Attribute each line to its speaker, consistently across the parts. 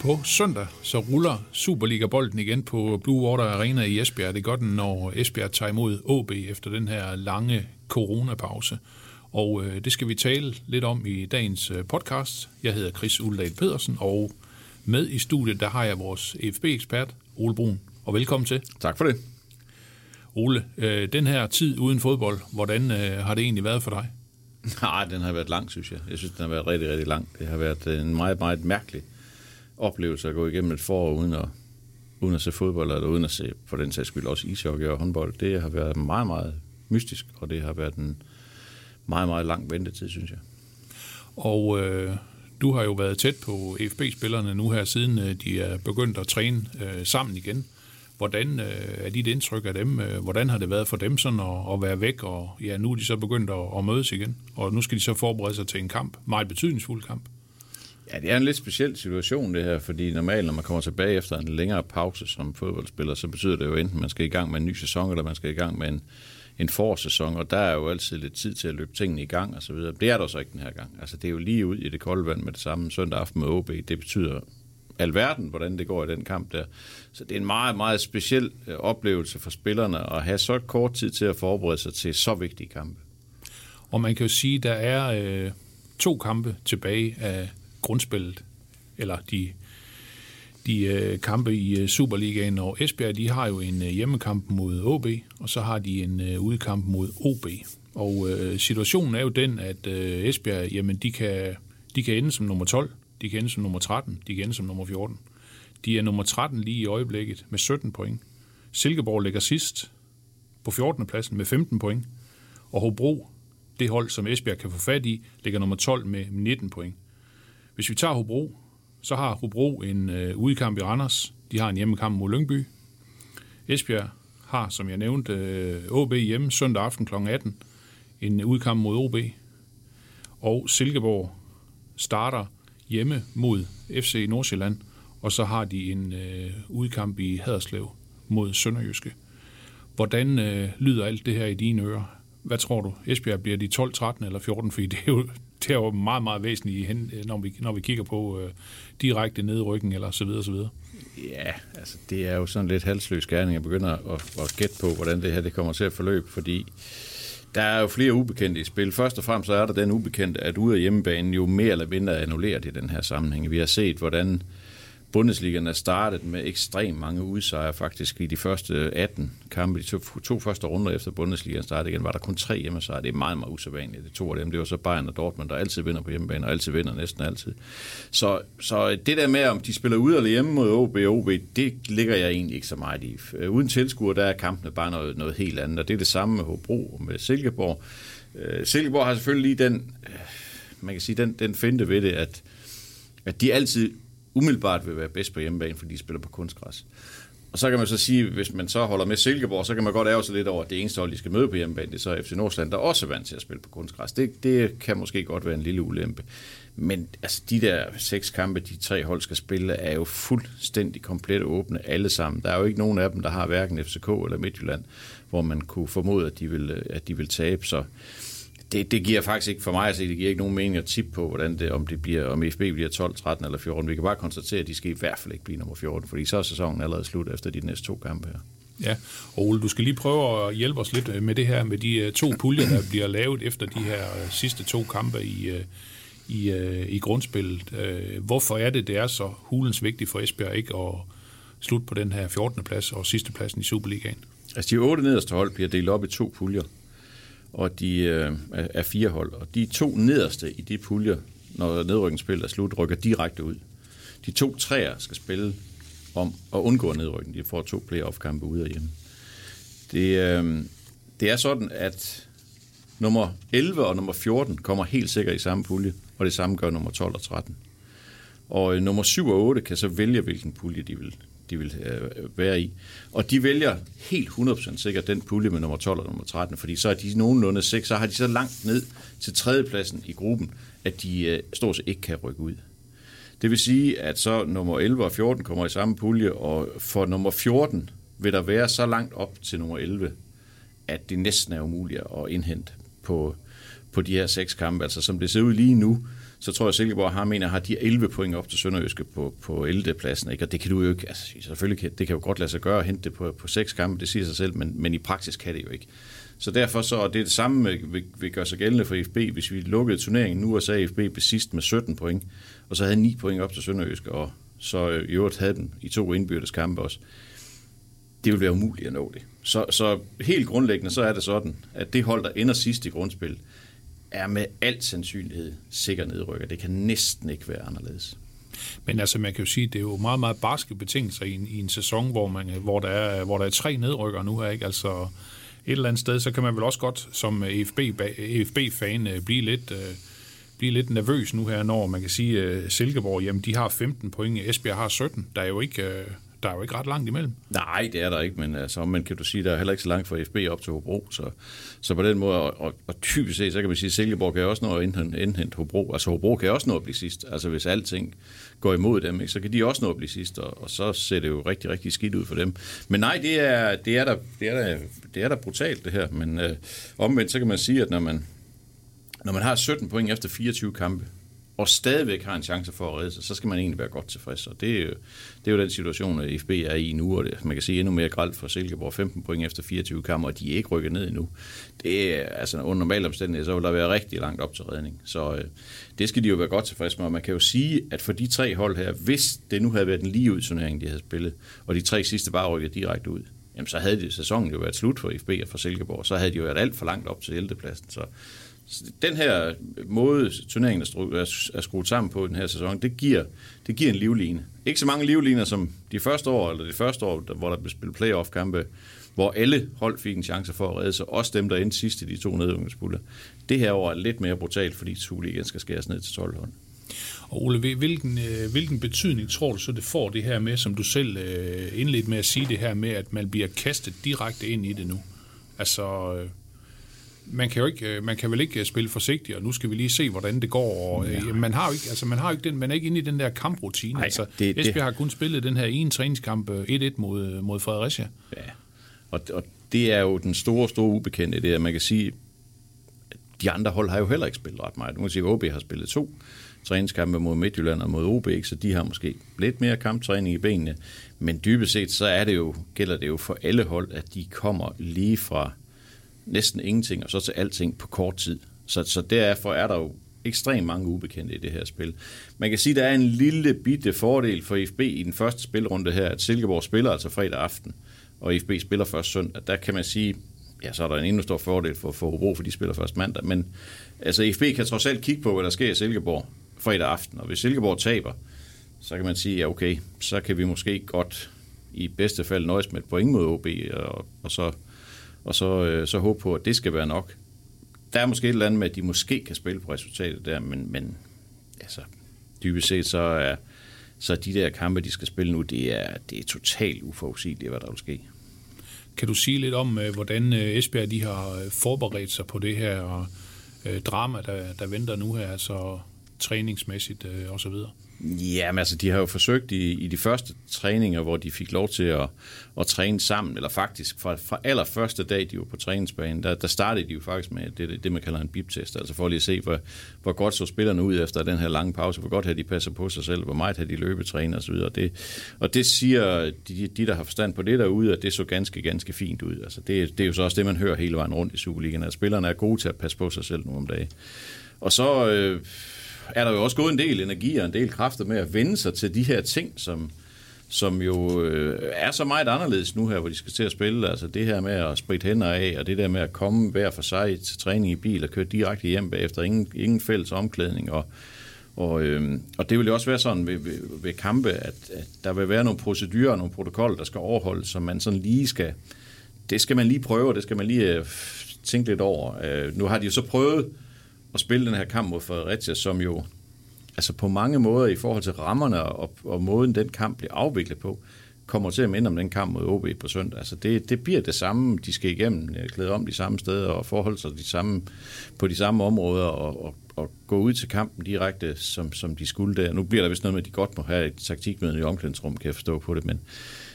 Speaker 1: På søndag så ruller Superliga-bolden igen på Blue Water Arena i Esbjerg. Det gør den, når Esbjerg tager imod AB efter den her lange coronapause. Og øh, det skal vi tale lidt om i dagens øh, podcast. Jeg hedder Chris Uldal Pedersen, og med i studiet der har jeg vores EFB-ekspert, Ole Brun. Og velkommen til.
Speaker 2: Tak for det.
Speaker 1: Ole, øh, den her tid uden fodbold, hvordan øh, har det egentlig været for dig?
Speaker 2: Nej, den har været lang, synes jeg. Jeg synes, den har været rigtig, rigtig lang. Det har været en meget, meget mærkelig oplevelse at gå igennem et forår uden at, uden at se fodbold, eller uden at se, for den sags skyld, også ishockey og håndbold. Det har været meget, meget mystisk, og det har været en meget, meget lang ventetid, synes jeg.
Speaker 1: Og øh, du har jo været tæt på FB-spillerne nu her, siden øh, de er begyndt at træne øh, sammen igen. Hvordan øh, er dit indtryk af dem? Øh, Hvordan har det været for dem sådan at, at være væk? Og ja, nu er de så begyndt at, at mødes igen. Og nu skal de så forberede sig til en kamp. Meget betydningsfuld kamp.
Speaker 2: Ja, det er en lidt speciel situation det her, fordi normalt, når man kommer tilbage efter en længere pause som fodboldspiller, så betyder det jo enten, at man skal i gang med en ny sæson, eller man skal i gang med en, en forårssæson, og der er jo altid lidt tid til at løbe tingene i gang og så videre. Det er der så ikke den her gang. Altså, det er jo lige ud i det kolde vand med det samme søndag aften med OB. Det betyder alverden, hvordan det går i den kamp der. Så det er en meget, meget speciel øh, oplevelse for spillerne at have så kort tid til at forberede sig til så vigtige kampe.
Speaker 1: Og man kan jo sige, at der er øh, to kampe tilbage af grundspillet, eller de, de øh, kampe i øh, Superligaen, og Esbjerg de har jo en øh, hjemmekamp mod OB, og så har de en øh, udkamp mod OB. Og øh, situationen er jo den, at øh, Esbjerg, jamen de kan, de kan ende som nummer 12, de kan ende som nummer 13, de kan ende som nummer 14. De er nummer 13 lige i øjeblikket med 17 point. Silkeborg ligger sidst på 14. pladsen med 15 point, og Hobro, det hold, som Esbjerg kan få fat i, ligger nummer 12 med 19 point. Hvis vi tager Hobro, så har Hobro en øh, udkamp i Randers. De har en hjemmekamp mod Lyngby. Esbjerg har, som jeg nævnte, øh, OB hjemme søndag aften kl. 18. En udkamp mod OB. Og Silkeborg starter hjemme mod FC Nordsjælland. Og så har de en øh, udkamp i Haderslev mod Sønderjyske. Hvordan øh, lyder alt det her i dine ører? Hvad tror du? Esbjerg bliver de 12, 13 eller 14? Fordi det er jo, det er jo meget, meget væsentligt, hen, når, vi, når vi kigger på øh, direkte nedrykning eller så videre, så videre.
Speaker 2: Ja, altså det er jo sådan lidt halsløs gerning at begynde at, at gætte på, hvordan det her det kommer til at forløbe, fordi der er jo flere ubekendte i spil. Først og fremmest så er der den ubekendte, at ude af hjemmebanen jo mere eller mindre er annulleret i den her sammenhæng. Vi har set, hvordan Bundesligaen er startet med ekstremt mange udsejre faktisk i de første 18 kampe. De to, to første runder efter Bundesligaen startede igen, var der kun tre hjemmesejre. Det er meget, meget usædvanligt. Det to af dem, det var så Bayern og Dortmund, der altid vinder på hjemmebane, og altid vinder næsten altid. Så, så det der med, om de spiller ude eller hjemme mod OB og OB, det ligger jeg egentlig ikke så meget i. Øh, uden tilskuer, der er kampene bare noget, noget helt andet, og det er det samme med Hobro og med Silkeborg. Øh, Silkeborg har selvfølgelig lige den, øh, man kan sige, den, den finte ved det, at, at de altid umiddelbart vil være bedst på hjemmebane, fordi de spiller på kunstgræs. Og så kan man så sige, hvis man så holder med Silkeborg, så kan man godt ære sig lidt over, at det eneste hold, de skal møde på hjemmebane, det er så FC Nordsjælland, der også er vant til at spille på kunstgræs. Det, det kan måske godt være en lille ulempe. Men altså, de der seks kampe, de tre hold skal spille, er jo fuldstændig komplet åbne alle sammen. Der er jo ikke nogen af dem, der har hverken FCK eller Midtjylland, hvor man kunne formode, at de vil, at de vil tabe. Så det, det giver faktisk ikke for mig at se, det giver ikke nogen mening at tippe på, hvordan det, om det bliver, om FB bliver 12, 13 eller 14. Vi kan bare konstatere, at de skal i hvert fald ikke blive nummer 14, fordi så er sæsonen allerede slut efter de næste to kampe her.
Speaker 1: Ja, Ole, du skal lige prøve at hjælpe os lidt med det her, med de to puljer, der bliver lavet efter de her sidste to kampe i, i, i grundspillet. Hvorfor er det, det er så hulens vigtigt for Esbjerg ikke at slutte på den her 14. plads og sidste pladsen i Superligaen?
Speaker 2: Altså de otte nederste hold bliver delt op i to puljer og de øh, er fire hold. Og de to nederste i de puljer, når nedrykningsspillet er slut, rykker direkte ud. De to træer skal spille om at undgå nedrykning. De får to playoff-kampe ude af hjemme. Det, øh, det er sådan, at nummer 11 og nummer 14 kommer helt sikkert i samme pulje, og det samme gør nummer 12 og 13. Og øh, nummer 7 og 8 kan så vælge, hvilken pulje de vil, de vil øh, være i. Og de vælger helt 100% sikkert den pulje med nummer 12 og nummer 13, fordi så er de nogenlunde 6, så har de så langt ned til tredjepladsen i gruppen, at de øh, stort set ikke kan rykke ud. Det vil sige, at så nummer 11 og 14 kommer i samme pulje, og for nummer 14 vil der være så langt op til nummer 11, at det næsten er umuligt at indhente på, på de her seks kampe. Altså som det ser ud lige nu, så tror jeg, at Silkeborg har, mener, har de 11 point op til Sønderjyske på, på 11. pladsen. Ikke? Og det kan du jo ikke, altså selvfølgelig kan, det kan jo godt lade sig gøre at hente det på, på seks kampe, det siger sig selv, men, men i praksis kan det jo ikke. Så derfor så, og det er det samme, vi, vi gør sig gældende for FB, hvis vi lukkede turneringen nu, og så FB blev sidst med 17 point, og så havde 9 point op til Sønderjyske, og så øh, i øvrigt havde den i to indbyrdes kampe også. Det ville være umuligt at nå det. Så, så helt grundlæggende, så er det sådan, at det hold, der ender sidst i grundspillet, er med al sandsynlighed sikker nedrykker. Det kan næsten ikke være anderledes.
Speaker 1: Men altså, man kan jo sige, det er jo meget, meget barske betingelser i en, i en sæson, hvor, man, hvor, der er, hvor der er tre nedrykker nu her, ikke? Altså, et eller andet sted, så kan man vel også godt som EFB, EFB-fan øh, blive lidt, øh, blive lidt nervøs nu her, når man kan sige, at Silkeborg, jamen de har 15 point, Esbjerg har 17. Der er jo ikke, øh, der er jo ikke ret langt imellem.
Speaker 2: Nej, det er der ikke, men altså, man kan du sige, der er heller ikke så langt fra FB op til Hobro, så, så på den måde, og, og, og typisk set, så kan man sige, at Silkeborg kan også nå at indhente, indhente Hobro, altså Hobro kan også nå at blive sidst, altså hvis alting går imod dem, ikke, så kan de også nå at blive sidst, og, og så ser det jo rigtig, rigtig skidt ud for dem. Men nej, det er, det er, da, det er, da, det er da brutalt det her, men øh, omvendt så kan man sige, at når man, når man har 17 point efter 24 kampe, og stadigvæk har en chance for at redde sig, så skal man egentlig være godt tilfreds. Og det, er jo, det er jo den situation, at FB er i nu, og det, man kan sige endnu mere gralt for Silkeborg, 15 point efter 24 kampe, og de er ikke rykket ned endnu. Det er, altså under normale omstændigheder, så vil der være rigtig langt op til redning. Så øh, det skal de jo være godt tilfreds med, og man kan jo sige, at for de tre hold her, hvis det nu havde været en lige ud turnering, de havde spillet, og de tre sidste bare rykket direkte ud, jamen så havde det, sæsonen jo været slut for FB og for Silkeborg, så havde de jo været alt for langt op til 11. pladsen. Så den her måde, turneringen er skruet sammen på den her sæson, det giver, det giver en livline. Ikke så mange livliner som de første år, eller det første år, hvor der blev spillet playoff-kampe, hvor alle hold fik en chance for at redde sig, også dem, der endte sidst i de to nedrykningspuljer. Det her år er lidt mere brutalt, fordi Superligaen skal skæres ned til 12 hold.
Speaker 1: Og Ole, hvilken, øh, hvilken betydning tror du så, det får det her med, som du selv øh, indledte med at sige det her med, at man bliver kastet direkte ind i det nu? Altså, øh, man kan jo ikke, man kan vel ikke spille forsigtigt, og nu skal vi lige se, hvordan det går. Og, ja. man har jo ikke, altså man har jo ikke den, man er ikke inde i den der kamprutine. Ej, altså, det, Esbjerg det. har kun spillet den her ene træningskamp 1-1 mod, mod Fredericia.
Speaker 2: Ja, og, og det er jo den store, store ubekendte, det er, man kan sige, de andre hold har jo heller ikke spillet ret meget. Nu kan sige, at OB har spillet to træningskampe mod Midtjylland og mod OB, så de har måske lidt mere kamptræning i benene. Men dybest set, så er det jo, gælder det jo for alle hold, at de kommer lige fra næsten ingenting, og så til alting på kort tid. Så, så derfor er der jo ekstremt mange ubekendte i det her spil. Man kan sige, at der er en lille bitte fordel for FB i den første spilrunde her, at Silkeborg spiller altså fredag aften, og FB spiller først søndag. Der kan man sige, ja, så er der en endnu stor fordel for, for Hobro, for de spiller først mandag. Men altså, FB kan trods alt kigge på, hvad der sker i Silkeborg fredag aften, og hvis Silkeborg taber, så kan man sige, ja okay, så kan vi måske godt i bedste fald nøjes med et point mod OB, og, og så og så, øh, så håbe på, at det skal være nok. Der er måske et eller andet med, at de måske kan spille på resultatet der, men, men altså, dybest set så er så de der kampe, de skal spille nu, det er, det er totalt uforudsigeligt, hvad der vil ske.
Speaker 1: Kan du sige lidt om, øh, hvordan øh, Esbjerg de har øh, forberedt sig på det her og drama, der, der venter nu her, altså træningsmæssigt øh, osv.?
Speaker 2: Ja, men altså, de har jo forsøgt i, i de første træninger, hvor de fik lov til at, at træne sammen, eller faktisk fra, fra allerførste dag, de var på træningsbanen, der, der startede de jo faktisk med det, det man kalder en biptest, altså for lige at se, hvor, hvor godt så spillerne ud efter den her lange pause, hvor godt har de passer på sig selv, hvor meget har de løbetrænet osv., og det, og det siger de, de, der har forstand på det derude, at det så ganske, ganske fint ud. Altså, det, det er jo så også det, man hører hele vejen rundt i Superligaen, at spillerne er gode til at passe på sig selv nu om dagen. Og så... Øh, er der jo også gået en del energi og en del kræfter med at vende sig til de her ting, som, som jo øh, er så meget anderledes nu her, hvor de skal til at spille. Altså det her med at spritte hænder af, og det der med at komme hver for sig til træning i bil og køre direkte hjem bagefter. Ingen, ingen fælles omklædning. Og, og, øh, og det vil jo også være sådan ved, ved, ved kampe, at, at der vil være nogle procedurer og nogle protokoller, der skal overholdes, som man sådan lige skal... Det skal man lige prøve, og det skal man lige øh, tænke lidt over. Øh, nu har de jo så prøvet at spille den her kamp mod Fredericia, som jo altså på mange måder i forhold til rammerne og, og måden den kamp blev afviklet på, kommer til at minde om den kamp mod OB på søndag. Altså det, det bliver det samme, de skal igennem, øh, klæde om de samme steder og forholde sig de samme, på de samme områder og, og, og gå ud til kampen direkte, som, som de skulle der. Nu bliver der vist noget med, at de godt må have et taktikmøde i omklædningsrum, kan jeg forstå på det, men,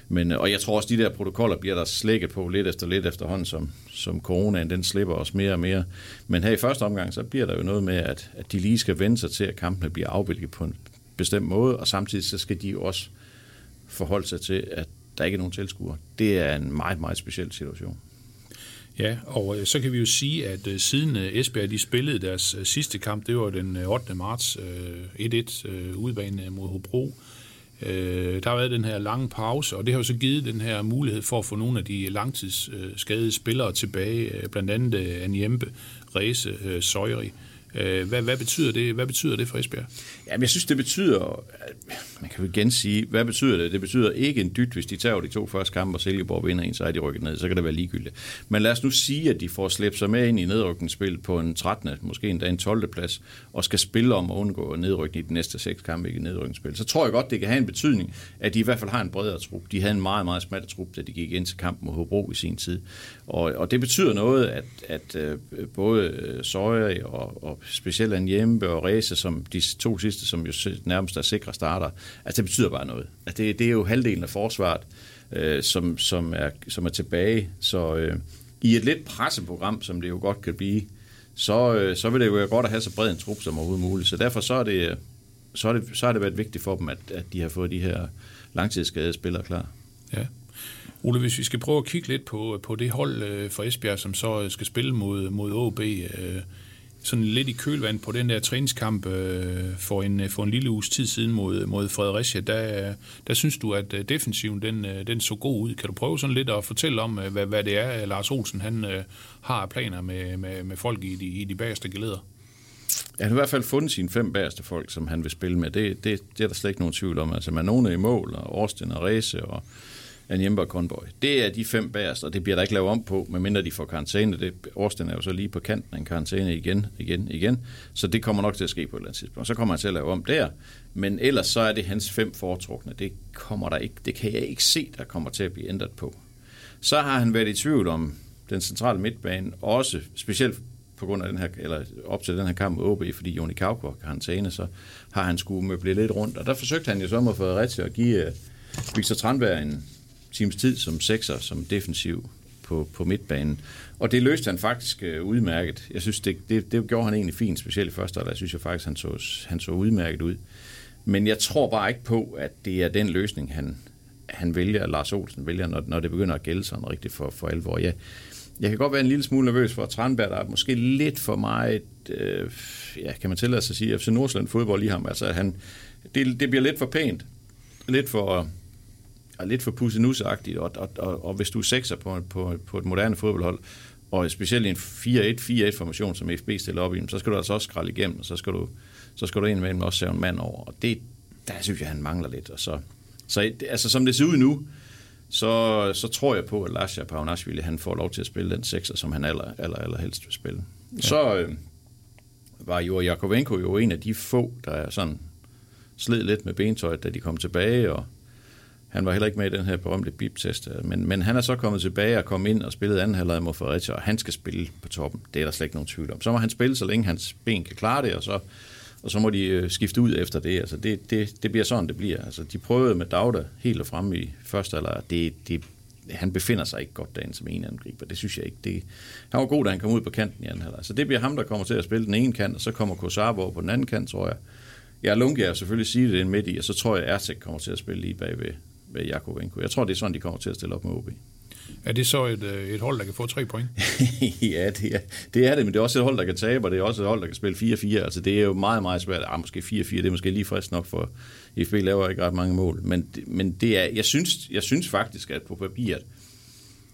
Speaker 2: men, øh, og jeg tror også, de der protokoller bliver der slækket på lidt efter lidt efterhånden, som, som coronaen den slipper os mere og mere. Men her i første omgang, så bliver der jo noget med, at, at de lige skal vende sig til, at kampene bliver afviklet på en bestemt måde, og samtidig så skal de også også forholde sig til, at der ikke er nogen tilskuere. Det er en meget, meget speciel situation.
Speaker 1: Ja, og øh, så kan vi jo sige, at øh, siden øh, Esbjerg de spillede deres sidste kamp, det var den 8. marts 1-1 udbane mod Hobro, der har været den her lange pause, og det har jo så givet den her mulighed for at få nogle af de langtidsskadede spillere tilbage, blandt andet Anjembe, Rese, Søjri. Øh, hvad, hvad, betyder det, hvad betyder det for Esbjerg?
Speaker 2: Jamen, jeg synes, det betyder, man kan jo igen sige, hvad betyder det? Det betyder ikke en dyt, hvis de tager de to første kampe, og Silkeborg vinder en, så er de rykket ned, så kan det være ligegyldigt. Men lad os nu sige, at de får slæbt sig med ind i nedrykningsspil på en 13., måske endda en 12. plads, og skal spille om at undgå nedrykning i de næste seks kampe i nedrykningsspil. Så tror jeg godt, det kan have en betydning, at de i hvert fald har en bredere trup. De havde en meget, meget smattet trup, da de gik ind til kampen mod Hobro i sin tid. Og, og det betyder noget, at, at øh, både Søjer og, og specielt en hjemme og race, som de to sidste, som jo nærmest er sikre starter, altså det betyder bare noget. Altså det, det er jo halvdelen af forsvaret, øh, som, som, er, som er tilbage. Så øh, i et lidt presseprogram, som det jo godt kan blive, så, øh, så vil det jo være godt at have så bred en trup som overhovedet muligt. Så derfor så er det, så er det, så er det været vigtigt for dem, at, at de har fået de her langtidsskadede spillere klar.
Speaker 1: Ja. Ole, hvis vi skal prøve at kigge lidt på, på det hold øh, for Esbjerg, som så øh, skal spille mod, mod OB, øh, sådan lidt i kølvand på den der træningskamp øh, for, en, øh, for en lille uges tid siden mod, mod Fredericia, der, øh, der synes du, at øh, defensiven den, den så god ud. Kan du prøve sådan lidt at fortælle om, hvad, hvad det er, Lars Olsen han øh, har planer med, med, med folk i de, i de bagerste geleder?
Speaker 2: Han har i hvert fald fundet sine fem bagerste folk, som han vil spille med. Det, det, det er der slet ikke nogen tvivl om. Altså, man er i mål, og Årsten og Ræse, og Anjemba og Conboy. Det er de fem bagerst, og det bliver der ikke lavet om på, medmindre de får karantæne. Det, Årsten er jo så lige på kanten af en karantæne igen, igen, igen. Så det kommer nok til at ske på et eller andet tidspunkt. Så kommer han til at lave om der. Men ellers så er det hans fem foretrukne. Det kommer der ikke, det kan jeg ikke se, der kommer til at blive ændret på. Så har han været i tvivl om den centrale midtbane, også specielt på grund af den her, eller op til den her kamp med OB, fordi Joni Kauko har karantæne, så har han skulle møble lidt rundt. Og der forsøgte han jo så med Fredericia at give øh, Victor Tranberg en, times tid som sekser, som defensiv på, på midtbanen. Og det løste han faktisk øh, udmærket. Jeg synes, det, det, det gjorde han egentlig fint, specielt i første halvleg. Jeg synes jeg faktisk, han så, han så udmærket ud. Men jeg tror bare ikke på, at det er den løsning, han, han vælger, Lars Olsen vælger, når, når det begynder at gælde sådan rigtigt for, for alvor. Jeg, jeg kan godt være en lille smule nervøs for, at Tranberg der er måske lidt for meget, øh, ja, kan man tillade sig at sige, FC Nordsjælland fodbold i ham. Altså, han, det, det bliver lidt for pænt, lidt for, er lidt for pussenusagtigt, og, og, og, og hvis du er sekser på, på, på et moderne fodboldhold, og specielt i en 4-1-4-1-formation, som FB stiller op i, så skal du altså også skralde igennem, og så skal du, så skal du indimellem også sæve en mand over. Og det, der synes jeg, han mangler lidt. Og så, så altså, som det ser ud nu, så, så tror jeg på, at Lasja Paunashvili, han får lov til at spille den sekser, som han aller, aller, aller helst vil spille. Ja. Så øh, var jo Jakovenko jo en af de få, der er sådan sled lidt med bentøjet, da de kom tilbage, og han var heller ikke med i den her berømte bip-test, øh, men, men han er så kommet tilbage og kommet ind og spillet anden halvleg mod Fredericia, og han skal spille på toppen. Det er der slet ikke nogen tvivl om. Så må han spille, så længe hans ben kan klare det, og så, og så må de øh, skifte ud efter det. Altså det, det, det bliver sådan, det bliver. Altså de prøvede med Dauda helt og fremme i første halvleg. Det, det, han befinder sig ikke godt derinde som en angriber. Det synes jeg ikke. Det, han var god, da han kom ud på kanten i anden halvleg. Så det bliver ham, der kommer til at spille den ene kant, og så kommer Kosarbo på den anden kant, tror jeg. Jeg Lunke er selvfølgelig sige det midt i, og så tror jeg, at Ertek kommer til at spille lige bagved ved Jakovenko. Jeg tror, det er sådan, de kommer til at stille op med OB.
Speaker 1: Er det så et, øh, et hold, der kan få tre point?
Speaker 2: ja, det er, det er det, men det er også et hold, der kan tabe, og det er også et hold, der kan spille 4-4. Altså, det er jo meget, meget svært. Ah, måske 4-4, det er måske lige frisk nok for FB laver ikke ret mange mål. Men, men det er, jeg, synes, jeg synes faktisk, at på papiret,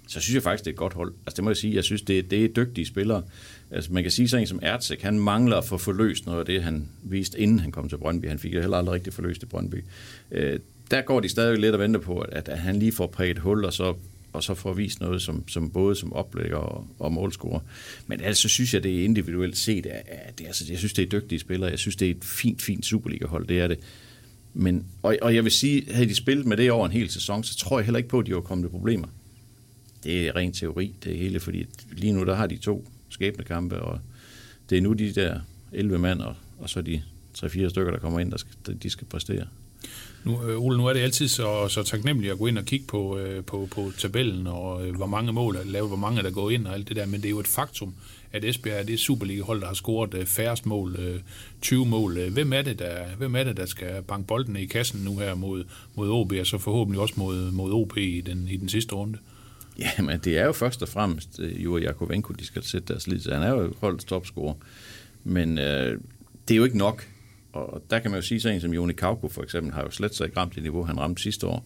Speaker 2: så synes jeg faktisk, det er et godt hold. Altså det må jeg sige, jeg synes, det, det er dygtige spillere. Altså man kan sige sådan en som Ertzek, han mangler at få forløst noget af det, han viste, inden han kom til Brøndby. Han fik jo heller aldrig rigtig forløst i Brøndby. Øh, der går de stadig lidt og venter på, at, at han lige får præget hul, og så og så får vist noget som, som både som oplægger og, og målscorer. Men altså synes jeg, det er individuelt set, at det, altså, jeg synes, det er dygtige spillere. Jeg synes, det er et fint, fint Superliga-hold. Det er det. Men, og, og jeg vil sige, havde de spillet med det over en hel sæson, så tror jeg heller ikke på, at de var kommet i problemer. Det er ren teori, det hele, fordi lige nu der har de to skæbnekampe, og det er nu de der 11 mand, og, og så de 3-4 stykker, der kommer ind, der skal, de skal præstere.
Speaker 1: Nu, øh, Ole, nu er det altid så, så taknemmeligt at gå ind og kigge på, øh, på, på tabellen, og øh, hvor mange mål er lavet, hvor mange der går ind og alt det der, men det er jo et faktum, at Esbjerg er det Superliga-hold, der har scoret øh, færrest mål, øh, 20 mål. Øh, Hvem er, det, der, hvem er det, der skal banke bolden i kassen nu her mod, mod OB, og så forhåbentlig også mod, mod OB i den, i den sidste runde?
Speaker 2: Ja, men det er jo først og fremmest øh, Jure Jakovenko, de skal sætte deres lid til. Han er jo holdets topscorer. Men øh, det er jo ikke nok. Og der kan man jo sige, at en som Joni Kauko for eksempel, har jo slet sig ikke ramt det niveau, han ramte sidste år.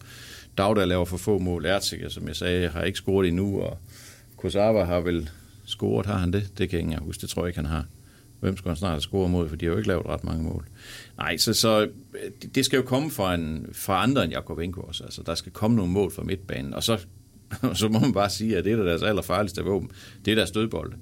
Speaker 2: Dagda laver for få mål. Ertiger, som jeg sagde, har ikke scoret endnu, og Kosawa har vel scoret, har han det? Det kan jeg ikke huske, det tror jeg ikke, han har. Hvem skal han snart score mod, for de har jo ikke lavet ret mange mål. Nej, så, så øh, det skal jo komme fra, en, fra andre end Jakob også. Altså, der skal komme nogle mål fra midtbanen, og så, så må man bare sige, at det er deres allerfarligste våben. Det er deres dødbold.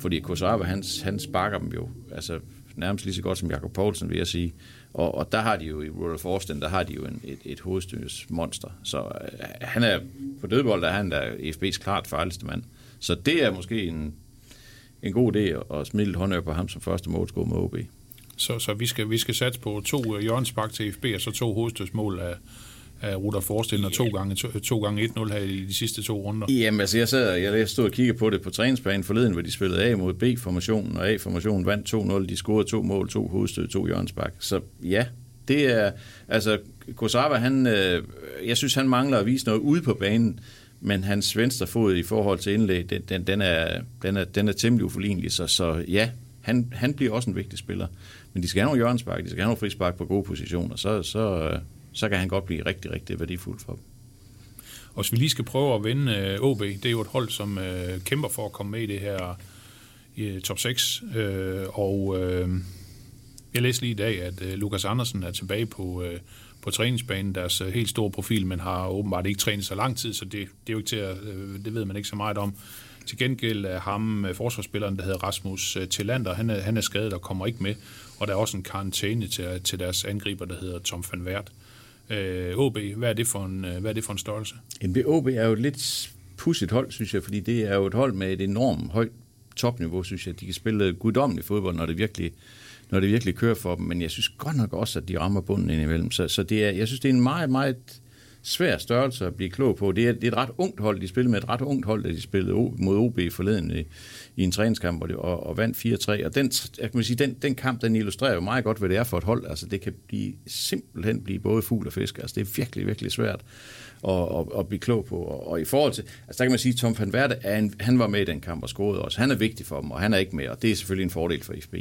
Speaker 2: Fordi Kosawa, han, han sparker dem jo altså, nærmest lige så godt som Jakob Poulsen, vil jeg sige. Og, og der har de jo i Rudolf Forsten, der har de jo en, et, et hovedstyresmonster. Så øh, han er på dødbold, der er han der FB's klart farligste mand. Så det er måske en, en god idé at smide lidt håndøv på ham som første målscore med OB.
Speaker 1: Så, så vi, skal, vi skal satse på to øh, hjørnsbak til FB, og så to hovedstødsmål af, af Rudolf Forsten, og to gange, to, to gange 1-0 her i de sidste to runder.
Speaker 2: Jamen altså, jeg sad jeg stod og kiggede på det på træningsbanen forleden, hvor de spillede A mod B-formationen, og A-formationen vandt 2-0. De scorede to mål, to hovedstød, to hjørnsbak. Så ja, det er, altså, Kosawa, han, øh, jeg synes, han mangler at vise noget ude på banen, men hans venstre fod i forhold til indlæg, den, den, den, er, den, er, den er temmelig uforlignelig, så, så ja, han, han bliver også en vigtig spiller. Men de skal have nogle hjørnspark, de skal have nogle frispark på gode positioner, så, så, så kan han godt blive rigtig, rigtig værdifuld for dem.
Speaker 1: Og hvis vi lige skal prøve at vinde øh, OB, det er jo et hold, som øh, kæmper for at komme med i det her i øh, top 6. Øh, og øh, jeg læste lige i dag, at øh, Lukas Andersen er tilbage på, øh, på træningsbanen, deres øh, helt store profil, men har åbenbart ikke trænet så lang tid, så det, det er jo ikke til at, øh, det ved man ikke så meget om. Til gengæld er ham, øh, forsvarsspilleren, der hedder Rasmus øh, Tillander, han er, han er skadet og kommer ikke med, og der er også en karantæne til, til deres angriber, der hedder Tom van Wert. Øh, Øh, OB, hvad er, det for en, øh, hvad er det for en størrelse?
Speaker 2: NB OB er jo et lidt pudsigt hold, synes jeg, fordi det er jo et hold med et enormt højt topniveau, synes jeg. De kan spille guddommelig fodbold, når det virkelig når det virkelig kører for dem, men jeg synes godt nok også, at de rammer bunden indimellem. Så, så det er, jeg synes, det er en meget, meget svær størrelse at blive klog på. Det er, det er et ret ungt hold. De spillede med et ret ungt hold, da de spillede mod OB forleden i, i en træningskamp, og, de, og, og vandt 4-3. Og den, jeg kan sige, den, den kamp, den illustrerer jo meget godt, hvad det er for et hold. Altså, det kan blive, simpelthen blive både fugl og fisk. Altså, det er virkelig, virkelig svært at, at, at blive klog på. Og, og i forhold til, altså der kan man sige, at Tom van Verde, er en, han var med i den kamp og scorede også. Han er vigtig for dem, og han er ikke med, og det er selvfølgelig en fordel for FB.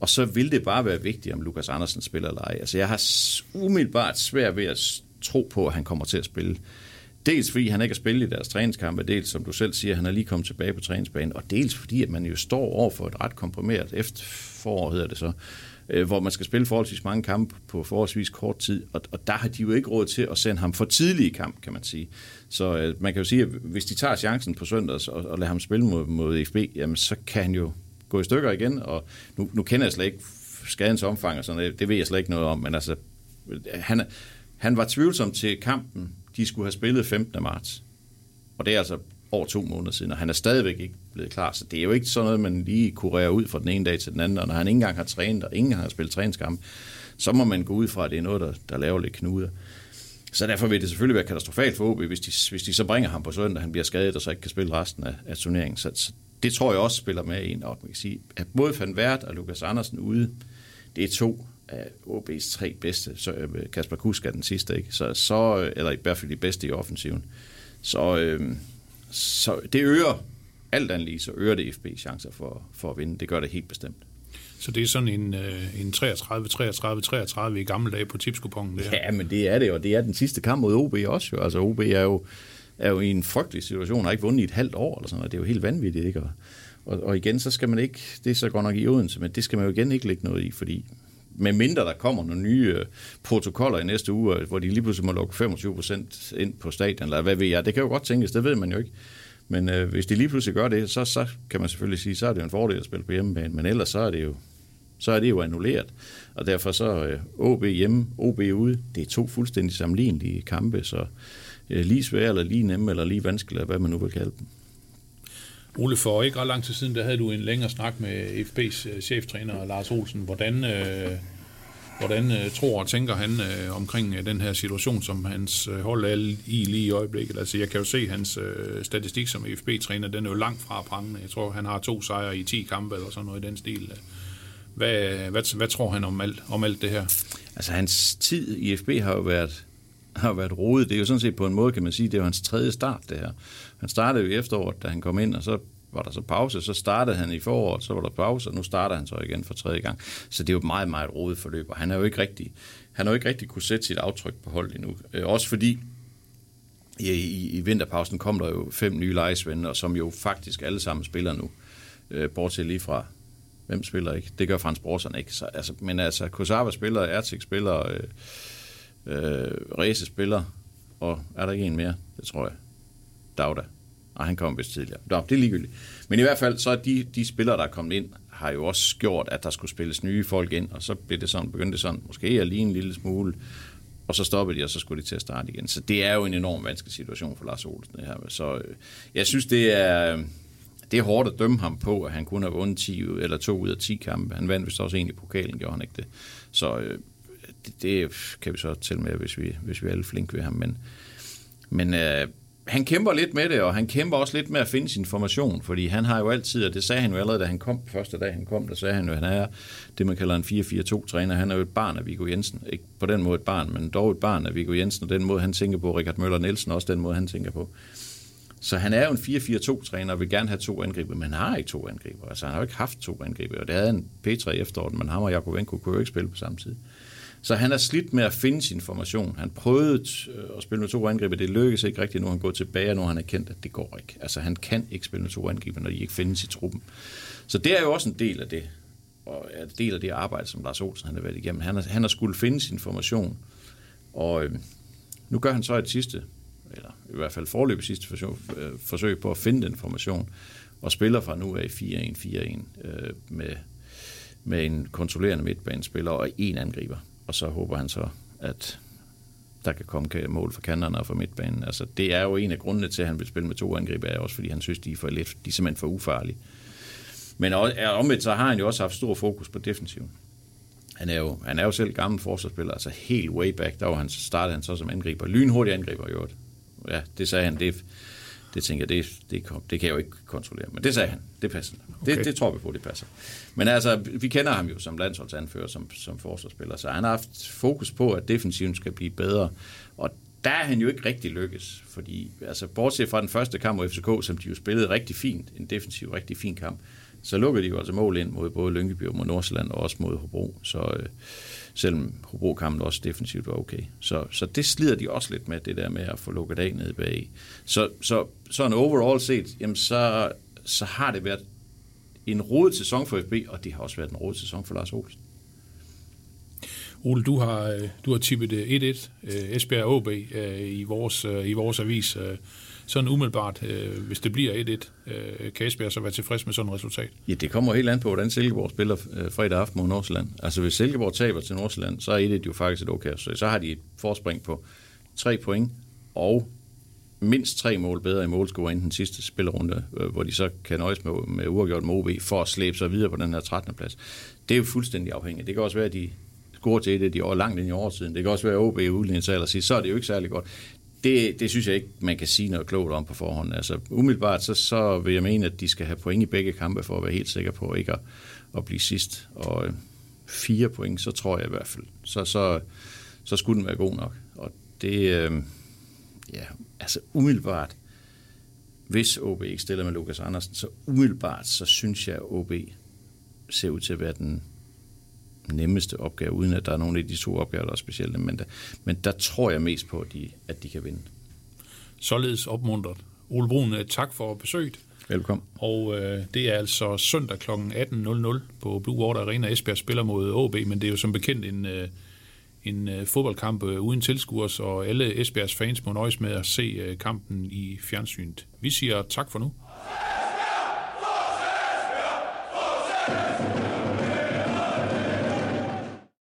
Speaker 2: Og så vil det bare være vigtigt, om Lukas Andersen spiller eller ej. Altså jeg har umiddelbart svært ved at tro på, at han kommer til at spille. Dels fordi han ikke har spillet i deres træningskampe, dels som du selv siger, han er lige kommet tilbage på træningsbanen, og dels fordi, at man jo står over for et ret komprimeret efterforår, hedder det så, øh, hvor man skal spille forholdsvis mange kampe på forholdsvis kort tid, og, og der har de jo ikke råd til at sende ham for tidlig i kamp, kan man sige. Så øh, man kan jo sige, at hvis de tager chancen på søndags og, og lader ham spille mod, mod FB, jamen så kan han jo gå i stykker igen, og nu, nu kender jeg slet ikke skadens omfang og sådan noget, det ved jeg slet ikke noget om, men altså, øh, han, han var tvivlsom til kampen, de skulle have spillet 15. marts. Og det er altså over to måneder siden, og han er stadigvæk ikke blevet klar. Så det er jo ikke sådan noget, man lige kurerer ud fra den ene dag til den anden, og når han ikke engang har trænet, og ingen har spillet træningskamp, så må man gå ud fra, at det er noget, der, der laver lidt knuder. Så derfor vil det selvfølgelig være katastrofalt for OB, hvis de, hvis de så bringer ham på søndag, han bliver skadet, og så ikke kan spille resten af, af turneringen. Så, så det tror jeg også spiller med ind, og man kan sige, at både Van Vært og Lukas Andersen ude, det er to af OB's tre bedste. Så øh, Kasper Kusk er den sidste, ikke? Så, så, eller i hvert fald de bedste i offensiven. Så, øh, så det øger, alt andet lige, så øger det FB chancer for, for at vinde. Det gør det helt bestemt.
Speaker 1: Så det er sådan en, øh, en 33, 33, 33 i gamle dage på tipskupongen, det
Speaker 2: her? Ja, men det er det, og det er den sidste kamp mod OB også jo. Altså OB er jo, er jo i en frygtelig situation, har ikke vundet i et halvt år eller sådan noget. Det er jo helt vanvittigt, ikke? Og, og, og igen, så skal man ikke, det er så godt nok i Odense, men det skal man jo igen ikke lægge noget i, fordi med mindre der kommer nogle nye øh, protokoller i næste uge, øh, hvor de lige pludselig må lukke 25 procent ind på stadion, eller hvad ved jeg. Det kan jo godt tænkes, det ved man jo ikke. Men øh, hvis de lige pludselig gør det, så, så kan man selvfølgelig sige, så er det jo en fordel at spille på hjemmebane, men ellers så er det jo så er det jo annulleret. Og derfor så øh, OB hjemme, OB ude, det er to fuldstændig sammenlignelige kampe, så øh, lige svære, eller lige nemme, eller lige vanskelige, hvad man nu vil kalde dem.
Speaker 1: Ole, for ikke ret lang tid siden, der havde du en længere snak med FB's øh, cheftræner Lars Olsen. Hvordan, øh, hvordan øh, tror og tænker han øh, omkring øh, den her situation, som hans øh, hold er i lige i øjeblikket? Altså, jeg kan jo se hans øh, statistik som FB-træner, den er jo langt fra prangende. Jeg tror, han har to sejre i 10 kampe eller sådan noget i den stil. Hvad, hvad, hvad tror han om alt, om alt det her?
Speaker 2: Altså hans tid i FB har jo været, har været rodet. Det er jo sådan set på en måde, kan man sige, det er jo hans tredje start, det her. Han startede jo i efteråret, da han kom ind, og så var der så pause, så startede han i foråret, så var der pause, og nu starter han så igen for tredje gang. Så det er jo et meget, meget rodet forløb, og han har jo ikke rigtig, han har jo ikke rigtig kunne sætte sit aftryk på holdet endnu. Øh, også fordi i, i, i vinterpausen kom der jo fem nye lejesvende, som jo faktisk alle sammen spiller nu. Øh, bortset lige fra, hvem spiller ikke? Det gør Frans Brorsen ikke. Så, altså, men altså, Kosava spiller, Ertik spiller, øh, øh, Rese spiller, og er der ikke en mere? Det tror jeg. Dauda. Nej, han kom vist tidligere. Nå, det er ligegyldigt. Men i hvert fald, så er de, de spillere, der er kommet ind, har jo også gjort, at der skulle spilles nye folk ind, og så blev det sådan, begyndte det sådan, måske at lige en lille smule, og så stoppede de, og så skulle de til at starte igen. Så det er jo en enorm vanskelig situation for Lars Olsen, det her. Så øh, jeg synes, det er, øh, det er hårdt at dømme ham på, at han kun har vundet 10 eller 2 ud af 10 kampe. Han vandt vist også egentlig pokalen, gjorde han ikke det. Så øh, det, det kan vi så tælle med, hvis vi, hvis vi er alle flinke ved ham. Men, men øh, han kæmper lidt med det, og han kæmper også lidt med at finde sin formation, fordi han har jo altid, og det sagde han jo allerede, da han kom første dag, han kom, der sagde han jo, at han er det, man kalder en 4-4-2-træner. Han er jo et barn af Viggo Jensen. Ikke på den måde et barn, men dog et barn af Viggo Jensen, og den måde, han tænker på, Richard Møller Nielsen, også den måde, han tænker på. Så han er jo en 4-4-2-træner og vil gerne have to angriber, men han har ikke to angriber. Altså, han har jo ikke haft to angriber, og det havde en Petra i efteråret, men ham og Jakovenko kunne jo ikke spille på samme tid. Så han er slidt med at finde sin formation. Han prøvede øh, at spille med to angriber, det lykkedes ikke rigtigt, nu han går tilbage, og nu han er kendt, at det går ikke. Altså han kan ikke spille med to angriber, når de ikke findes i truppen. Så det er jo også en del af det, og er en del af det arbejde, som Lars Olsen han har været igennem. Han har, han har skulle finde sin formation, og øh, nu gør han så et sidste, eller i hvert fald forløbet sidste forsøg, øh, forsøg på at finde den formation, og spiller fra nu af 4-1-4-1 øh, med, med en kontrollerende midtbanespiller og en angriber og så håber han så, at der kan komme mål for kanterne og for midtbanen. Altså, det er jo en af grundene til, at han vil spille med to angriber, er også fordi han synes, de er, for lidt, de er simpelthen for ufarlige. Men omvendt så har han jo også haft stor fokus på defensiven. Han er jo, han er jo selv gammel forsvarsspiller, altså helt way back, der var han, startede han så som angriber. Lynhurtig angriber, jo. Ja, det sagde han, det, det tænker jeg, det, det, det kan jeg jo ikke kontrollere. Men det sagde han. Det passer. Okay. Det, det tror vi på, det passer. Men altså, vi kender ham jo som landsholdsanfører, som, som forsvarsspiller, så han har haft fokus på, at defensiven skal blive bedre. Og der er han jo ikke rigtig lykkes, fordi altså, bortset fra den første kamp mod FCK, som de jo spillede rigtig fint, en defensiv rigtig fin kamp, så lukkede de jo altså mål ind mod både Lyngby og mod Nordsjælland, og også mod Hobro. Så øh, selvom Hobro-kampen også defensivt var okay. Så, så det slider de også lidt med, det der med at få lukket af nede bag. Så, så sådan overall set, jamen så, så har det været en rodet sæson for FB, og det har også været en rodet sæson for Lars Olsen.
Speaker 1: Ole, du har, øh, du har tippet øh, 1-1 øh, Esbjerg AB i vores, i vores avis sådan umiddelbart, øh, hvis det bliver 1-1, øh, kan Esbjerg så være tilfreds med sådan et resultat?
Speaker 2: Ja, det kommer helt an på, hvordan Silkeborg spiller øh, fredag aften mod Nordsjælland. Altså hvis Silkeborg taber til Nordsjælland, så er 1-1 jo faktisk et okay. Så, så har de et forspring på 3 point, og mindst tre mål bedre i målscore end den sidste spillerunde, øh, hvor de så kan nøjes med, med uafgjort med OB for at slæbe sig videre på den her 13. plads. Det er jo fuldstændig afhængigt. Det kan også være, at de scorer til det, de år langt ind i årtiden. Det kan også være, at OB er udlignet til sige, så er det jo ikke særlig godt det, det synes jeg ikke, man kan sige noget klogt om på forhånd. Altså, umiddelbart så, så vil jeg mene, at de skal have point i begge kampe for at være helt sikker på ikke at, at blive sidst. Og øh, fire point, så tror jeg i hvert fald, så, så, så skulle den være god nok. Og det, øh, ja, altså umiddelbart, hvis OB ikke stiller med Lukas Andersen, så umiddelbart, så synes jeg, at OB ser ud til at være den nemmeste opgave, uden at der er nogen af de to opgaver, der er specielle. Men der, men der tror jeg mest på, at de, at de kan vinde.
Speaker 1: Således opmuntret. Ole Brun, øh, tak for besøget.
Speaker 2: Velkommen.
Speaker 1: Og øh, det er altså søndag kl. 18.00 på Blue Water Arena. Esbjerg spiller mod AB, men det er jo som bekendt en, øh, en øh, fodboldkamp øh, uden tilskuere, og alle Esbjergs fans må nøjes med at se øh, kampen i fjernsynet. Vi siger tak for nu.